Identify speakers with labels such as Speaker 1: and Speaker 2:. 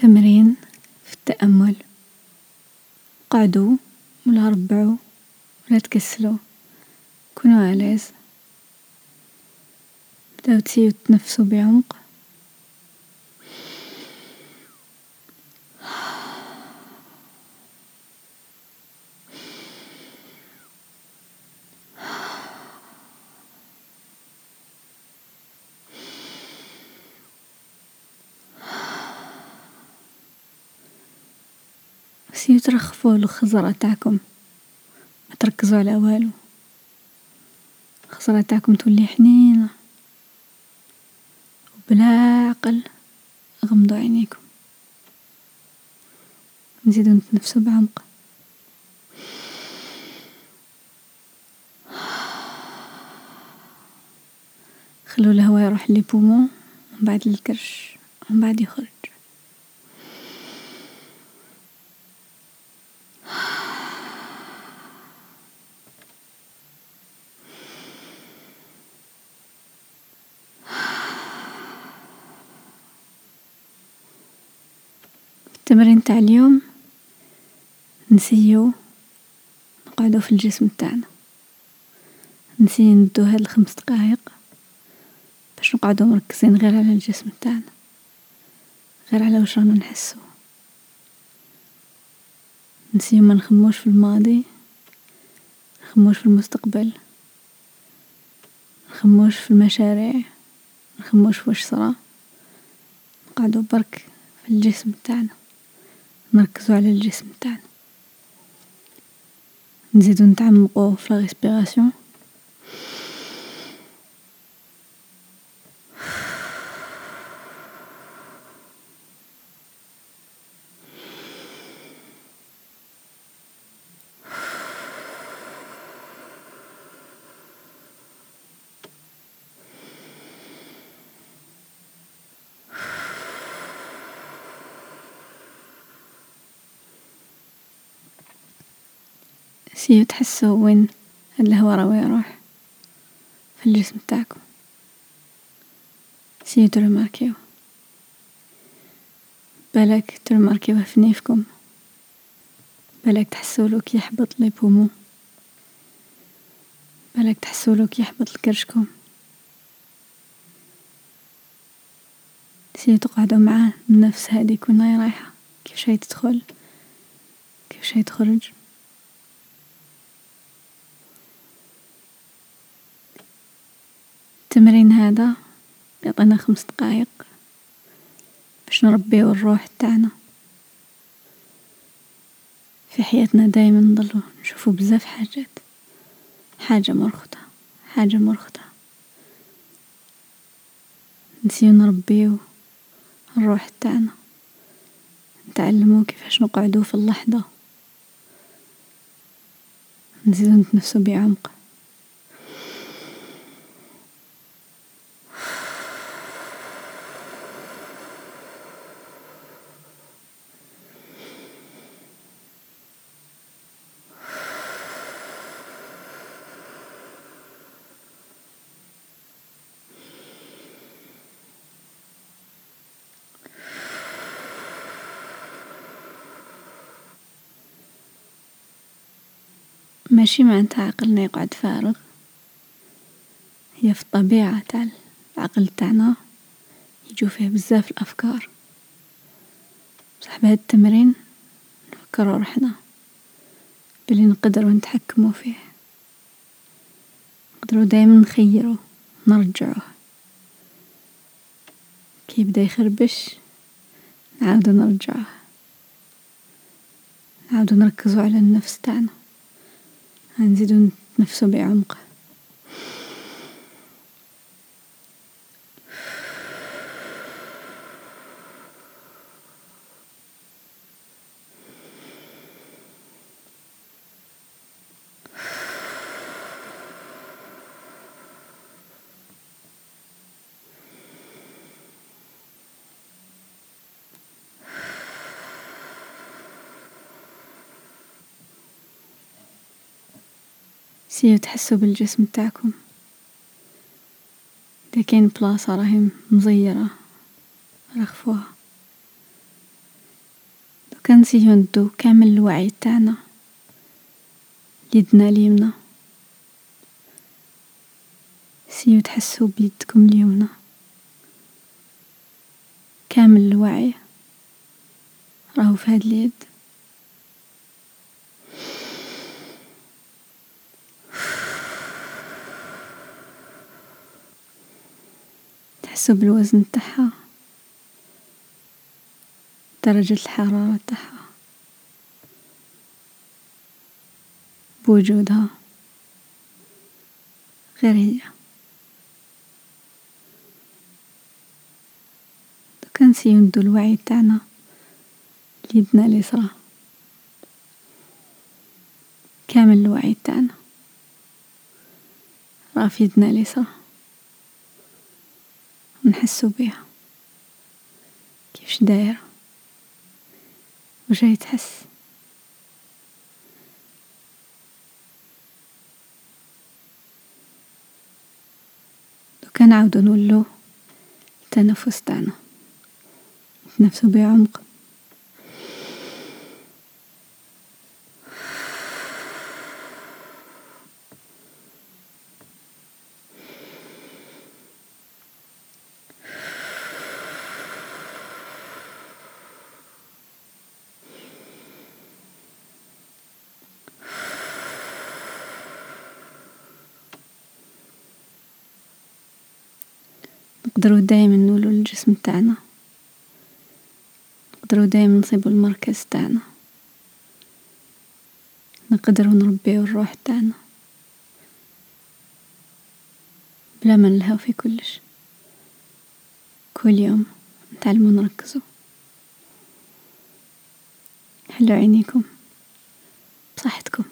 Speaker 1: تمرين في التأمل. قعدوا ولا ربعوا ولا تكسلوا. كونوا أليز بدأوا تسيوا تتنفسوا بعمق. بس ترخفوا الخزرة تاعكم. ما تركزوا على والو. الخزرة تاعكم تولي حنينة. وبلا عقل غمضوا عينيكم. نزيدو نتنفسوا بعمق. خلوا الهواء يروح للبومون ومن بعد للكرش ومن بعد يخرج. التمرين تاع اليوم نسيو نقعدو في الجسم تاعنا. نسيو ندو هاد الخمس دقايق باش نقعدو مركزين غير على الجسم تاعنا غير على واش رانا نحسو. نسيو ما نخموش في الماضي نخموش في المستقبل نخموش في المشاريع نخموش في واش صرا. نقعدو برك في الجسم تاعنا. نركزو على الجسم تاعنا. نزيدو نتعمقو في الريسبيراسيون سيو تحسوا وين الهوا راه يروح في الجسم تاعكم سيو ترماركيو. بالك ترماركيوه في نيفكم. بالك تحسولو كي يحبط les poumons بالك تحسولو كي يحبط لكرشكم سيو تقعدو معاه النفس هاديك وين راهي رايحة. كيفاش هي تدخل؟ كيفاش هي تخرج؟ التمرين هذا؟ يعطينا خمس دقايق. باش نربيو الروح تاعنا. في حياتنا دايما نضلو نشوفو بزاف حاجات. حاجة مرخطة حاجة مرخطة. نسيو نربيو الروح تاعنا. نتعلمو كيفاش نقعدو في اللحظة. نزيدو نتنفسو بعمق. ماشي معنتها عقلنا يقعد فارغ. هي في الطبيعة تاع العقل تاعنا يجو فيه بزاف الأفكار. بصح بهاد التمرين نفكرو روحنا بلي نقدرو نتحكمو فيه. نقدرو دايما نخيرو نرجعوه كي يبدا يخربش نعاودو نرجعوه نعاودو نركزو على النفس تاعنا. هنزيدو نتنفسو بعمق. سيو تحسوا بالجسم تاعكم إذا كاين بلاصة راهي مزيرة رخفوها كنسيو ندو كامل الوعي تاعنا ليدنا اليمنى سيو تحسو بيدكم اليمنى. كامل الوعي. راهو في هاد اليد. تحسو بالوزن تاعها درجة الحرارة تاعها بوجودها غير هي. كنسيو ندو الوعي تاعنا ليدنا اليسرى. كامل الوعي تاعنا. يدنا اليسرى. ونحسو بيها. كيفاش دايرة؟ وش راهي تحس. دوكا نعاودو نولو التنفس تاعنا. نتنفسو بعمق. نقدرو دايما نولو للجسم تاعنا. نقدرو دايما نصيبو المركز تاعنا. نقدرو نربيو الروح تاعنا. بلا ما نلهاو في كلش. كل يوم نتعلمو نركزو حلو عينيكم. بصحتكم.